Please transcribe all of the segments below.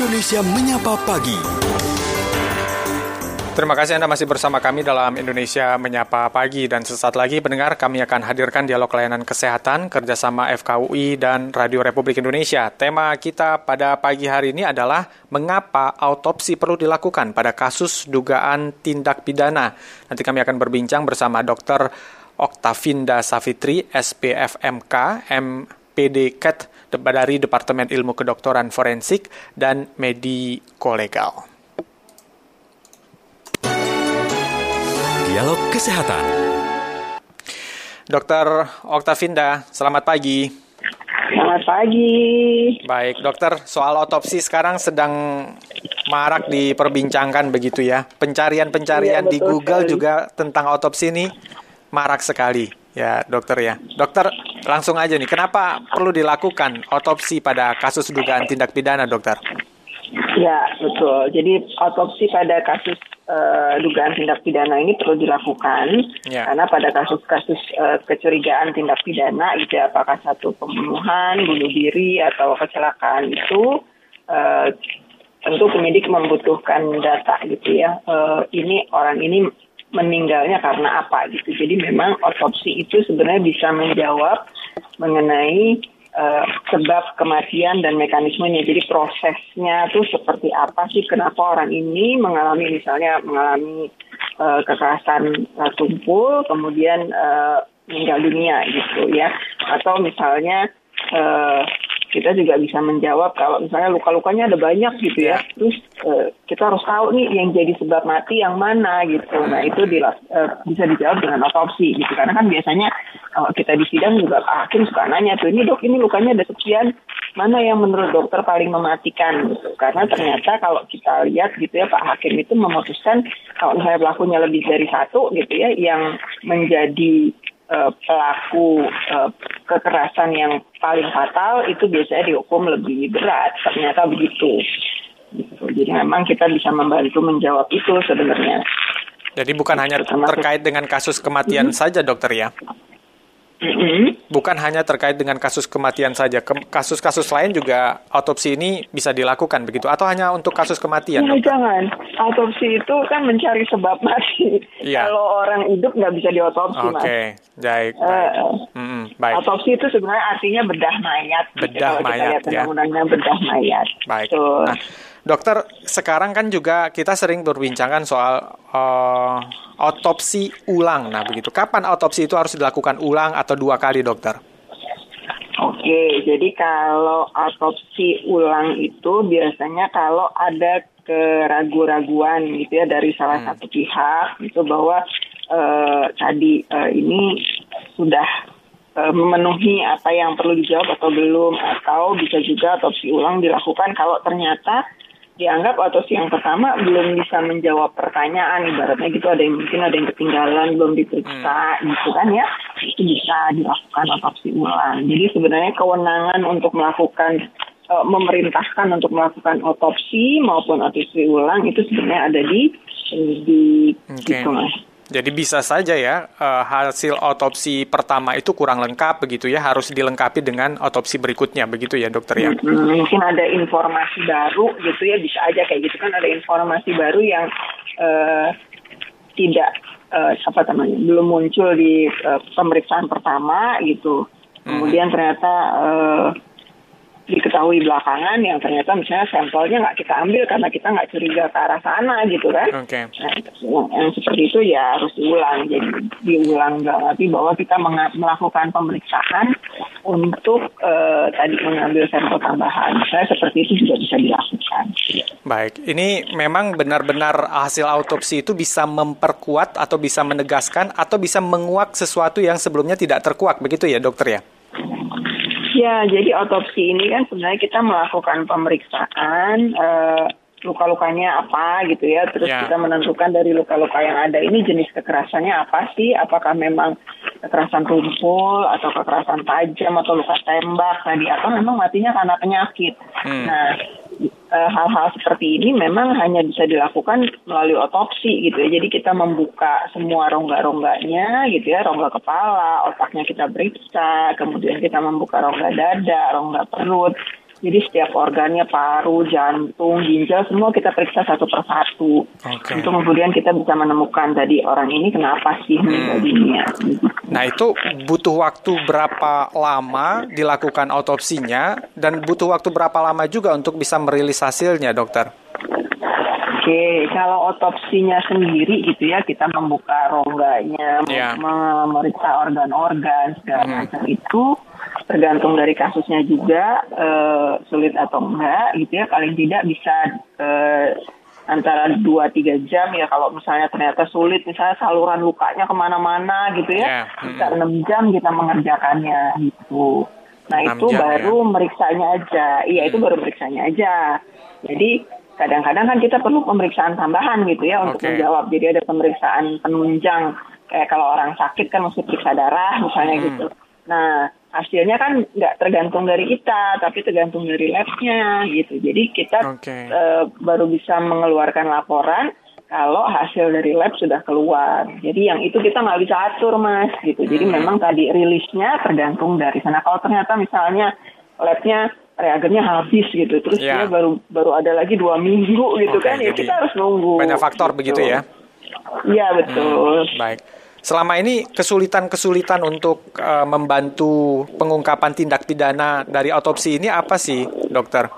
Indonesia Menyapa Pagi. Terima kasih Anda masih bersama kami dalam Indonesia Menyapa Pagi dan sesaat lagi pendengar kami akan hadirkan dialog layanan kesehatan kerjasama FKUI dan Radio Republik Indonesia. Tema kita pada pagi hari ini adalah mengapa autopsi perlu dilakukan pada kasus dugaan tindak pidana. Nanti kami akan berbincang bersama Dr. Oktavinda Safitri, SPFMK, MPD CAT dari Departemen Ilmu Kedokteran Forensik dan Mediko Legal. Dialog Kesehatan. Dokter Oktavinda, selamat pagi. Selamat pagi. Baik, dokter, soal otopsi sekarang sedang marak diperbincangkan begitu ya. Pencarian-pencarian Iya, di Google sekali. juga tentang otopsi ini marak sekali ya, dokter ya. Dokter, langsung aja nih, kenapa perlu dilakukan otopsi pada kasus dugaan tindak pidana, dokter? Ya, betul. Jadi otopsi pada kasus eh, dugaan tindak pidana ini perlu dilakukan Ya. karena pada kasus-kasus eh, kecurigaan tindak pidana gitu ya, apakah satu pembunuhan, bunuh diri atau kecelakaan itu eh, tentu penyidik membutuhkan data gitu ya. Eh, ini orang ini meninggalnya karena apa gitu. Jadi memang otopsi itu sebenarnya bisa menjawab mengenai eh, sebab kematian dan mekanismenya. Jadi prosesnya tuh seperti apa sih? Kenapa orang ini mengalami misalnya mengalami eh, kekerasan eh, tumpul, kemudian eh, meninggal dunia gitu ya? Atau misalnya eh, kita juga bisa menjawab kalau misalnya luka-lukanya ada banyak gitu ya. Terus eh, kita harus tahu nih yang jadi sebab mati yang mana gitu. Nah itu dila- eh, bisa dijawab dengan otopsi gitu. Karena kan biasanya kalau kita di sidang juga Hakim suka nanya tuh ini dok ini lukanya ada sekian mana yang menurut dokter paling mematikan gitu. Karena ternyata kalau kita lihat gitu ya Pak Hakim itu memutuskan kalau misalnya pelakunya lebih dari satu gitu ya yang menjadi eh, pelaku eh, kekerasan yang paling fatal itu biasanya dihukum lebih berat ternyata begitu Gitu. jadi memang kita bisa membantu menjawab itu sebenarnya Jadi bukan hanya terkait dengan kasus kematian saja, dokter ya? Mm-mm. Bukan hanya terkait dengan kasus kematian saja, Kem- kasus-kasus lain juga otopsi ini bisa dilakukan begitu, atau hanya untuk kasus kematian? Ya, dokter? jangan autopsi itu kan mencari sebab mati Iya. kalau orang hidup nggak bisa diotopsi Oke, mas baik, baik. Mm-mm, baik. Autopsi itu sebenarnya artinya bedah mayat. gitu, Bedah kalau mayat, kita lihat ya. undang-undangnya bedah mayat. Baik. Betul. Nah, dokter, sekarang kan juga kita sering berbincangkan soal eh, otopsi ulang. Nah, begitu. Kapan otopsi itu harus dilakukan ulang atau dua kali, dokter? Oke, jadi kalau autopsi ulang itu biasanya kalau ada keraguan-raguan gitu ya dari salah satu pihak itu bahwa eh, tadi eh, ini sudah memenuhi apa yang perlu dijawab atau belum atau bisa juga otopsi ulang dilakukan kalau ternyata dianggap otopsi yang pertama belum bisa menjawab pertanyaan ibaratnya gitu ada yang mungkin ada yang ketinggalan belum diperiksa gitu kan ya. Itu bisa dilakukan otopsi ulang. Jadi sebenarnya kewenangan untuk melakukan eh, memerintahkan untuk melakukan otopsi maupun otopsi ulang itu sebenarnya ada di di Oke. gitu mas Jadi bisa saja ya eh, hasil otopsi pertama itu kurang lengkap begitu ya, harus dilengkapi dengan otopsi berikutnya begitu ya, dokter ya. Hmm, mungkin ada informasi baru gitu ya bisa aja kayak gitu kan ada informasi baru yang eh, tidak eh, apa namanya belum muncul di eh, pemeriksaan pertama gitu kemudian ternyata eh, diketahui belakangan yang ternyata misalnya sampelnya nggak kita ambil karena kita nggak curiga ke arah sana gitu kan Oke. Nah, yang, yang seperti itu ya harus diulang. Jadi diulang berarti bahwa kita melakukan pemeriksaan untuk eh, tadi mengambil sampel tambahan. Misalnya seperti itu juga bisa dilakukan. Baik, ini memang benar-benar hasil autopsi itu bisa memperkuat atau bisa menegaskan atau bisa menguak sesuatu yang sebelumnya tidak terkuak begitu ya, dokter ya? Ya, jadi otopsi ini kan sebenarnya kita melakukan pemeriksaan eh, luka-lukanya apa gitu ya, terus Ya. kita menentukan dari luka-luka yang ada ini jenis kekerasannya apa sih? Apakah memang kekerasan tumpul atau kekerasan tajam atau luka tembak tadi atau memang matinya karena penyakit? Hmm. Nah, eh, hal-hal seperti ini memang hanya bisa dilakukan melalui otopsi gitu ya. Jadi kita membuka semua rongga-rongganya gitu ya, rongga kepala, otaknya kita periksa, kemudian kita membuka rongga dada, rongga perut, Jadi setiap organnya paru, jantung, ginjal semua kita periksa satu persatu. Oke. Untuk kemudian kita bisa menemukan tadi orang ini kenapa sih meninggal dunia. Nah itu butuh waktu berapa lama dilakukan autopsinya dan butuh waktu berapa lama juga untuk bisa merilis hasilnya dokter? Oke, kalau otopsinya sendiri gitu ya, kita membuka rongganya, Ya. mem- memeriksa organ-organ segala Hmm. macam itu tergantung dari kasusnya juga eh, sulit atau enggak gitu ya. Paling tidak bisa eh, antara 2-3 jam ya kalau misalnya ternyata sulit misalnya saluran lukanya ke mana-mana gitu Ya, ya, bisa 6 jam kita mengerjakannya gitu. Nah 6 itu jam, baru meriksanya aja, iya itu baru meriksanya aja. Jadi kadang-kadang kan kita perlu pemeriksaan tambahan gitu ya untuk Oke. menjawab. Jadi ada pemeriksaan penunjang kayak kalau orang sakit kan mesti periksa darah misalnya Hmm. gitu. Nah hasilnya kan nggak tergantung dari kita, tapi tergantung dari labnya gitu. Jadi kita Oke. eh, baru bisa mengeluarkan laporan kalau hasil dari lab sudah keluar. Jadi yang itu kita nggak bisa atur mas gitu. Jadi Hmm. memang tadi rilisnya tergantung dari sana. Kalau ternyata misalnya labnya reagennya habis gitu, terus Ya. dia baru baru ada lagi dua minggu gitu Oke, kan, ya kita harus nunggu. Banyak faktor gitu. begitu ya? Iya betul. Baik. Selama ini kesulitan-kesulitan untuk eh, membantu pengungkapan tindak pidana dari autopsi ini apa sih, dokter?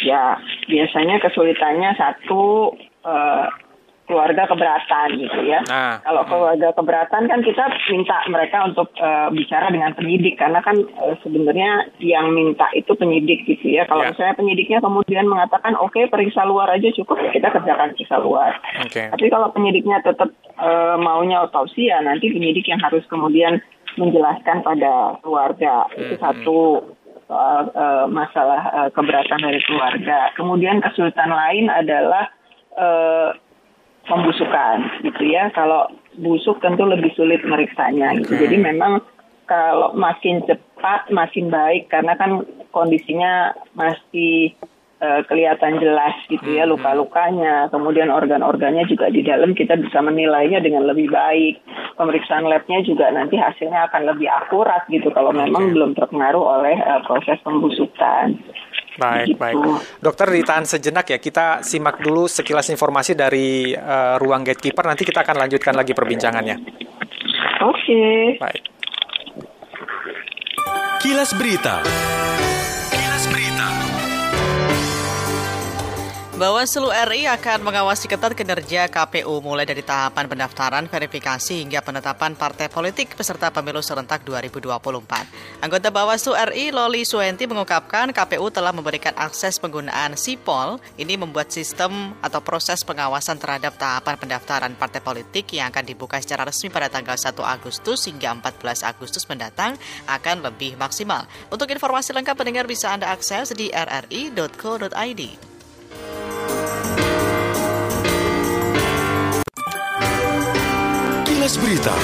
Ya biasanya kesulitannya satu eh, keluarga keberatan gitu ya. Nah, Kalau keluarga keberatan kan kita minta mereka untuk eh, bicara dengan penyidik karena kan eh, sebenarnya yang minta itu penyidik gitu ya. Kalau Ya. misalnya penyidiknya kemudian mengatakan oke periksa luar aja cukup ya kita kerjakan periksa luar. Oke. Tapi kalau penyidiknya tetap eh, maunya otopsi ya nanti penyidik yang harus kemudian menjelaskan pada keluarga itu Hmm. satu soal eh, masalah eh, keberatan dari keluarga. Kemudian kesulitan lain adalah eh, pembusukan gitu ya. Kalau busuk tentu lebih sulit meriksanya gitu. Jadi memang kalau makin cepat makin baik karena kan kondisinya masih eh, kelihatan jelas gitu ya Hmm. luka-lukanya, kemudian organ-organnya juga di dalam kita bisa menilainya dengan lebih baik. Pemeriksaan labnya juga nanti hasilnya akan lebih akurat gitu kalau memang Oke. belum terpengaruh oleh eh, proses pembusukan. Baik, Begitu. baik. Dokter ditahan sejenak ya. Kita simak dulu sekilas informasi dari eh, ruang gatekeeper. Nanti kita akan lanjutkan lagi perbincangannya. Oke. Baik. Kilas Berita. Kilas Berita. Bawaslu RI akan mengawasi ketat kinerja KPU mulai dari tahapan pendaftaran, verifikasi hingga penetapan partai politik peserta pemilu serentak 2024. Anggota Bawaslu RI Loli Suenti mengungkapkan KPU telah memberikan akses penggunaan SIPOL. Ini membuat sistem atau proses pengawasan terhadap tahapan pendaftaran partai politik yang akan dibuka secara resmi pada tanggal 1 Agustus hingga 14 Agustus mendatang akan lebih maksimal. Untuk informasi lengkap pendengar bisa Anda akses di rri.co.id. Berita.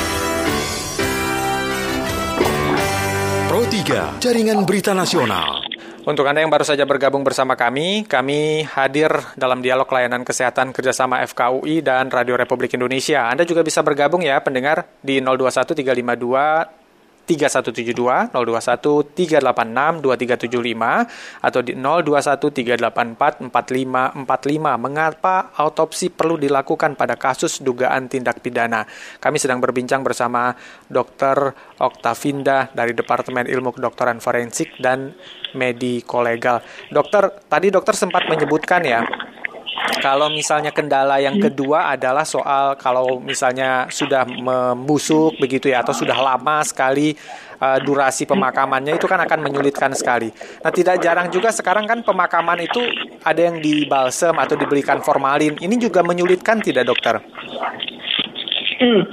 Pro 3, Jaringan Berita Nasional. Untuk Anda yang baru saja bergabung bersama kami, kami hadir dalam dialog layanan kesehatan kerjasama FKUI dan Radio Republik Indonesia. Anda juga bisa bergabung ya, pendengar, di 021352 3172, 021 386 2375, atau di 021 384 4545. Mengapa autopsi perlu dilakukan pada kasus dugaan tindak pidana? Kami sedang berbincang bersama Dr. Oktavinda dari Departemen Ilmu Kedokteran Forensik dan Mediko Legal. Dokter, tadi dokter sempat menyebutkan ya, kalau misalnya kendala yang kedua adalah soal kalau misalnya sudah membusuk begitu ya atau sudah lama sekali uh, durasi pemakamannya itu kan akan menyulitkan sekali. Nah, tidak jarang juga sekarang kan pemakaman itu ada yang dibalsem atau diberikan formalin. Ini juga menyulitkan tidak, dokter? Hmm.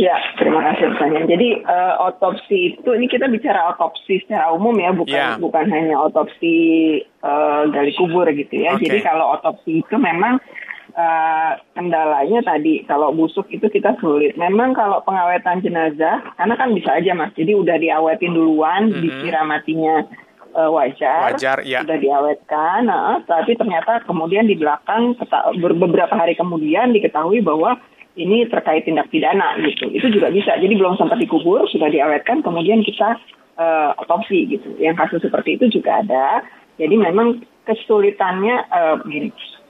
Ya, terima kasih pertanyaan. Jadi eh, otopsi itu ini kita bicara otopsi secara umum ya, bukan Ya. bukan hanya otopsi eh, gali kubur gitu ya. Oke. Jadi kalau otopsi itu memang eh, kendalanya tadi kalau busuk itu kita sulit. Memang kalau pengawetan jenazah, karena kan bisa aja mas. Jadi udah diawetin duluan, Mhm. dikira matinya eh, wajar, Wajar, ya. sudah diawetkan, nah, tapi ternyata kemudian di belakang beberapa hari kemudian diketahui bahwa ini terkait tindak pidana gitu. Itu juga bisa. Jadi belum sempat dikubur, sudah diawetkan, kemudian kita uh, otopsi gitu. Yang kasus seperti itu juga ada. Jadi memang kesulitannya uh,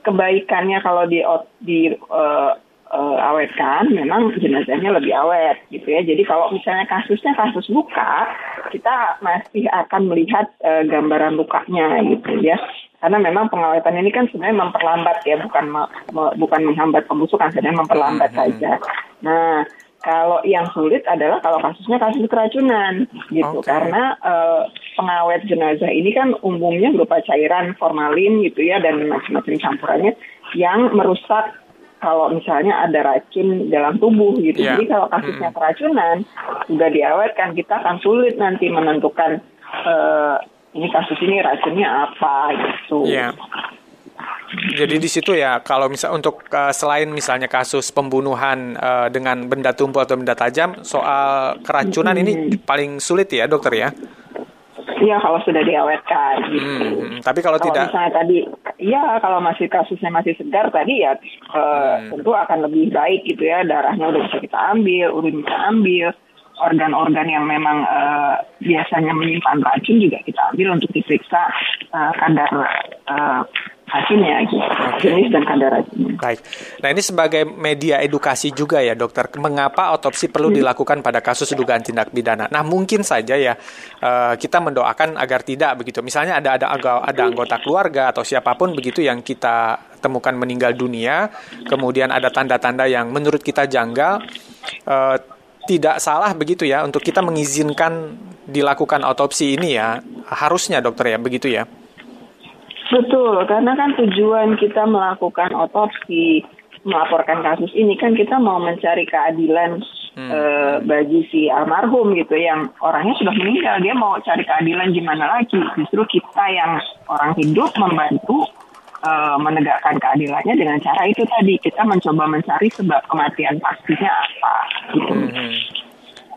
kebaikannya kalau di di uh, uh, awetkan, memang jenazahnya lebih awet gitu ya. Jadi kalau misalnya kasusnya kasus luka, kita masih akan melihat uh, gambaran lukanya gitu ya karena memang pengawetan ini kan sebenarnya memperlambat ya bukan me, me, bukan menghambat pembusukan sebenarnya memperlambat hmm, hmm. saja. Nah kalau yang sulit adalah kalau kasusnya kasus keracunan gitu okay. karena uh, pengawet jenazah ini kan umumnya berupa cairan formalin gitu ya dan macam-macam campurannya yang merusak kalau misalnya ada racun dalam tubuh gitu. Yeah. Jadi kalau kasusnya hmm. keracunan sudah diawetkan kita akan sulit nanti menentukan uh, ini kasus ini racunnya apa gitu. Iya. Jadi di situ ya kalau misal untuk uh, selain misalnya kasus pembunuhan uh, dengan benda tumpul atau benda tajam, soal keracunan hmm. ini paling sulit ya dokter ya? Iya kalau sudah diawetkan. Gitu. Hmm, tapi kalau, kalau tidak, misalnya tadi, ya kalau masih kasusnya masih segar tadi ya uh, hmm. tentu akan lebih baik gitu ya darahnya udah bisa kita ambil, urin bisa ambil organ-organ yang memang uh, biasanya menyimpan racun juga kita ambil untuk diperiksa uh, kadar uh, racunnya, gitu. jenis dan kadar racunnya. Baik. Nah ini sebagai media edukasi juga ya dokter, mengapa otopsi perlu hmm. dilakukan pada kasus dugaan tindak pidana? Nah mungkin saja ya uh, kita mendoakan agar tidak begitu. Misalnya ada ada ada anggota keluarga atau siapa pun begitu yang kita temukan meninggal dunia, kemudian ada tanda-tanda yang menurut kita janggal. Uh, tidak salah begitu ya untuk kita mengizinkan dilakukan otopsi ini ya? Harusnya dokter ya begitu ya? Betul karena kan tujuan kita melakukan otopsi melaporkan kasus ini kan kita mau mencari keadilan hmm. e, bagi si almarhum gitu yang orangnya sudah meninggal. Dia mau cari keadilan gimana lagi? Justru kita yang orang hidup membantu uh, menegakkan keadilannya dengan cara itu tadi kita mencoba mencari sebab kematian pastinya apa gitu. Hmm.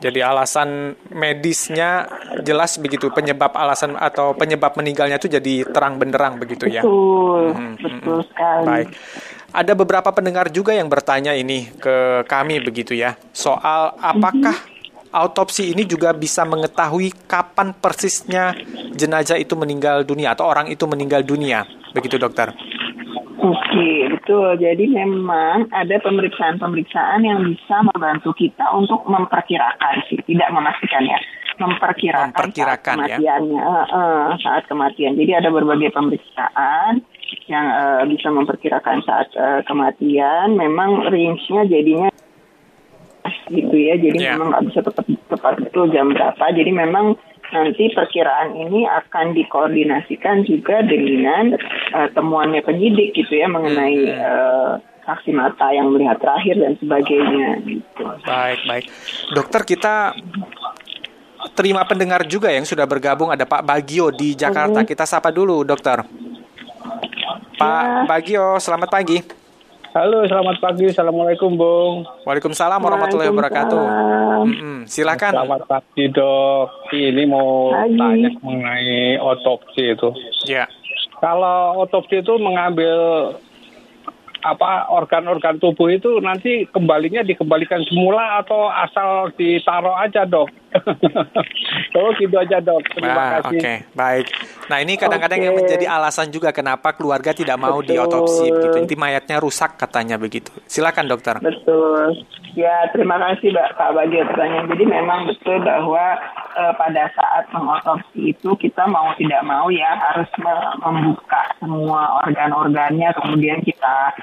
Jadi alasan medisnya jelas begitu penyebab alasan atau penyebab meninggalnya itu jadi terang benderang begitu ya. Betul, hmm, hmm betul hmm. sekali. Baik. Ada beberapa pendengar juga yang bertanya ini ke kami begitu ya soal apakah mm-hmm. Autopsi ini juga bisa mengetahui kapan persisnya jenazah itu meninggal dunia atau orang itu meninggal dunia. Begitu dokter. Oke, betul. Jadi memang ada pemeriksaan-pemeriksaan yang bisa membantu kita untuk memperkirakan sih, tidak memastikan ya, memperkirakan, memperkirakan saat ya. kematiannya, ya. uh, saat kematian. Jadi ada berbagai pemeriksaan yang uh, bisa memperkirakan saat uh, kematian. Memang range-nya jadinya gitu ya, jadi yeah. memang nggak bisa tepat tepat betul jam berapa. Jadi memang nanti perkiraan ini akan dikoordinasikan juga dengan uh, temuannya penyidik gitu ya mengenai uh, saksi mata yang melihat terakhir dan sebagainya gitu. Baik, baik. Dokter kita terima pendengar juga yang sudah bergabung ada Pak Bagio di Jakarta. Kita sapa dulu, Dokter. Pak ya. Bagio, selamat pagi. Halo, selamat pagi. Assalamualaikum, Bung. Waalaikumsalam warahmatullahi wabarakatuh. Hmm, silakan. Selamat pagi, Dok. Ini mau pagi. tanya mengenai otopsi itu. Ya. Kalau otopsi itu mengambil apa organ-organ tubuh itu nanti kembalinya dikembalikan semula atau asal ditaruh aja, Dok? oh gitu aja dok. Terima ah, kasih. Oke, okay. baik. Nah ini kadang-kadang okay. yang menjadi alasan juga kenapa keluarga tidak mau Betul. diotopsi begitu. Inti mayatnya rusak katanya begitu. Silakan dokter. Betul. Ya terima kasih Mbak Pak bagi pertanyaan. Jadi memang betul bahwa uh, pada saat mengotopsi itu kita mau tidak mau ya harus membuka semua organ-organnya kemudian kita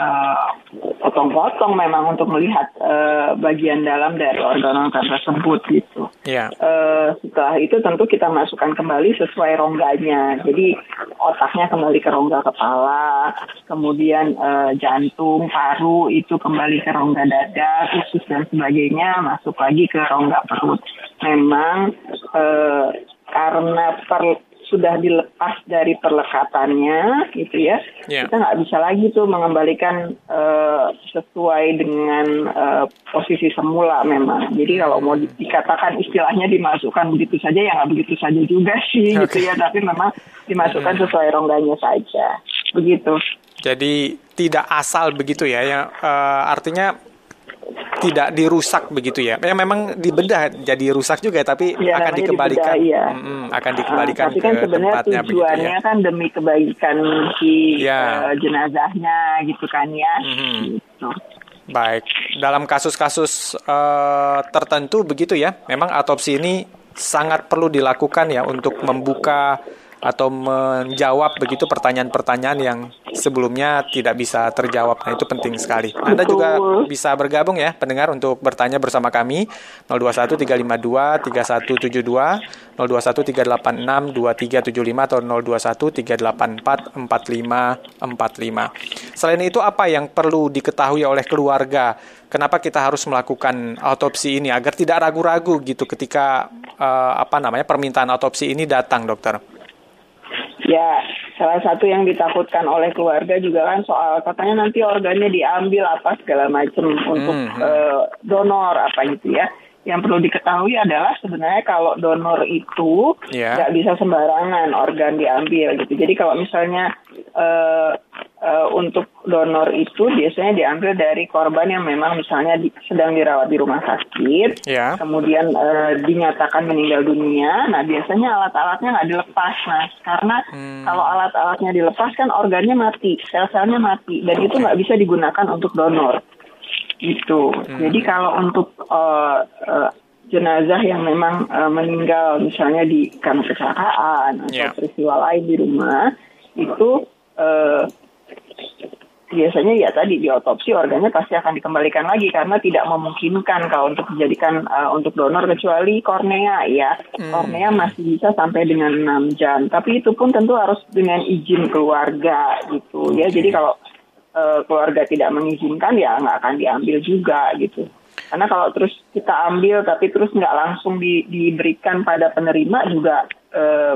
uh, potong-potong memang untuk melihat uh, bagian dalam dari organ-organ tersebut gitu. Yeah. Iya. Uh, setelah itu tentu kita masukkan kembali sesuai rongganya. Jadi otaknya kembali ke rongga kepala, kemudian uh, jantung, paru itu kembali ke rongga dada, usus dan sebagainya masuk lagi ke rongga perut. Memang uh, karena per sudah dilepas dari perlekatannya gitu ya yeah. kita nggak bisa lagi tuh mengembalikan uh, sesuai dengan uh, posisi semula memang jadi kalau mau dikatakan istilahnya dimasukkan begitu saja ya nggak begitu saja juga sih okay. gitu ya tapi memang dimasukkan hmm. sesuai rongganya saja begitu jadi tidak asal begitu ya yang uh, artinya tidak dirusak begitu ya. Ya memang dibedah jadi rusak juga tapi Ya, akan dikembalikan dibedah, iya. Mm-mm, akan dikembalikan Ah, tapi kan ke sebenarnya tempatnya begitu tujuannya ya. kan demi kebaikan si Ya. eh, jenazahnya gitu kan ya. Mhm. Gitu. Baik, dalam kasus-kasus eh, tertentu begitu ya, memang autopsi ini sangat perlu dilakukan ya untuk membuka atau menjawab begitu pertanyaan-pertanyaan yang sebelumnya tidak bisa terjawab. Nah, itu penting sekali. Anda juga bisa bergabung ya, pendengar untuk bertanya bersama kami 021 352 3172, 021 386 2375 atau 021 384 4545. Selain itu apa yang perlu diketahui oleh keluarga? Kenapa kita harus melakukan autopsi ini agar tidak ragu-ragu gitu ketika eh, apa namanya permintaan autopsi ini datang, dokter? Ya, salah satu yang ditakutkan oleh keluarga juga kan soal katanya nanti organnya diambil apa segala macam untuk Mhm. eh, donor apa gitu ya. Yang perlu diketahui adalah sebenarnya kalau donor itu Ya. nggak bisa sembarangan organ diambil gitu. Jadi kalau misalnya eh, eh, untuk donor itu biasanya diambil dari korban yang memang misalnya di- sedang dirawat di rumah sakit Ya. kemudian eh, dinyatakan meninggal dunia. Nah, biasanya alat-alatnya nggak dilepas, mas, karena Hmm. kalau alat-alatnya dilepas kan organnya mati, sel-selnya mati, dan itu nggak bisa digunakan untuk donor. Gitu. Hmm. Jadi kalau untuk eh, eh, jenazah yang memang eh, meninggal, misalnya di karena kecelakaan atau Ya. peristiwa lain di rumah, itu eh, biasanya ya tadi di otopsi organnya pasti akan dikembalikan lagi karena tidak memungkinkan kalau untuk dijadikan uh, untuk donor kecuali kornea ya. Kornea masih bisa sampai dengan 6 jam tapi itu pun tentu harus dengan izin keluarga gitu. Ya jadi kalau uh, keluarga tidak mengizinkan ya nggak akan diambil juga gitu. Karena kalau terus kita ambil tapi terus nggak langsung di- diberikan pada penerima juga eh,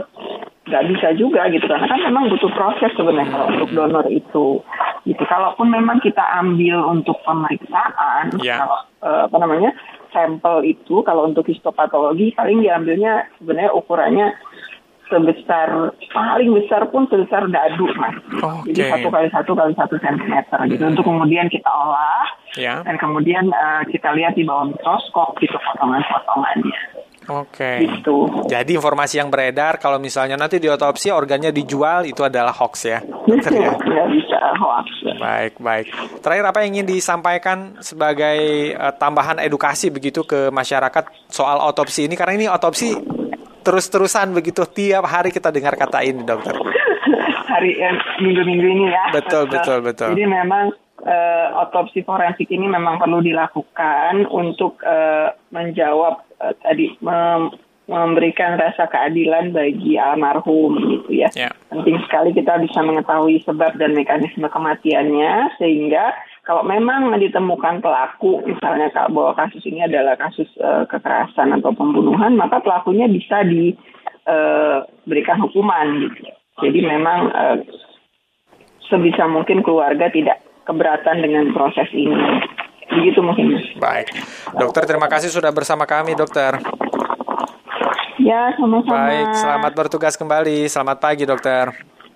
nggak bisa juga gitu karena kan memang butuh proses sebenarnya untuk donor itu gitu kalaupun memang kita ambil untuk pemeriksaan Ya. kalau eh, apa namanya sampel itu kalau untuk histopatologi paling diambilnya sebenarnya ukurannya sebesar paling besar pun sebesar dadu mas Oke. jadi satu kali satu kali satu sentimeter gitu untuk kemudian kita olah Ya. dan kemudian eh, kita lihat di bawah mikroskop gitu potongan-potongannya Oke. gitu. Jadi informasi yang beredar kalau misalnya nanti di otopsi organnya dijual itu adalah hoax ya. Dokter ya. Nggak bisa hoax. Baik, baik. Terakhir apa yang ingin disampaikan sebagai eh, tambahan edukasi begitu ke masyarakat soal otopsi ini karena ini otopsi terus-terusan begitu tiap hari kita dengar kata ini, dokter. Hari eh, minggu-minggu ini ya. Betul, betul, betul. Jadi memang eh, otopsi forensik ini memang perlu dilakukan untuk eh, menjawab eh, tadi mem- memberikan rasa keadilan bagi almarhum gitu ya. Ya. Penting sekali kita bisa mengetahui sebab dan mekanisme kematiannya sehingga kalau memang ditemukan pelaku misalnya kalau bahwa kasus ini adalah kasus eh, kekerasan atau pembunuhan maka pelakunya bisa diberikan hukuman gitu. Jadi memang eh, sebisa mungkin keluarga tidak keberatan dengan proses ini. Begitu mungkin. Baik. Dokter terima kasih sudah bersama kami, dokter. Ya, sama-sama. Baik, selamat bertugas kembali. Selamat pagi, dokter.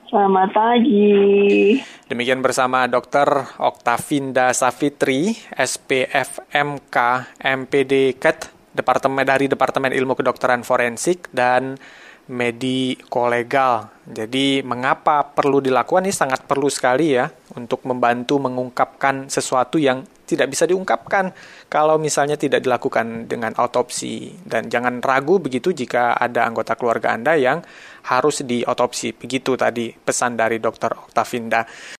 Selamat pagi. Demikian bersama Dr. Oktavinda Safitri, SPFMK, MPD KET, Departemen dari Departemen Ilmu Kedokteran Forensik dan Mediko Legal. Jadi mengapa perlu dilakukan ini sangat perlu sekali ya untuk membantu mengungkapkan sesuatu yang tidak bisa diungkapkan kalau misalnya tidak dilakukan dengan autopsi dan jangan ragu begitu jika ada anggota keluarga Anda yang harus diotopsi. Begitu tadi pesan dari Dr. Oktavinda.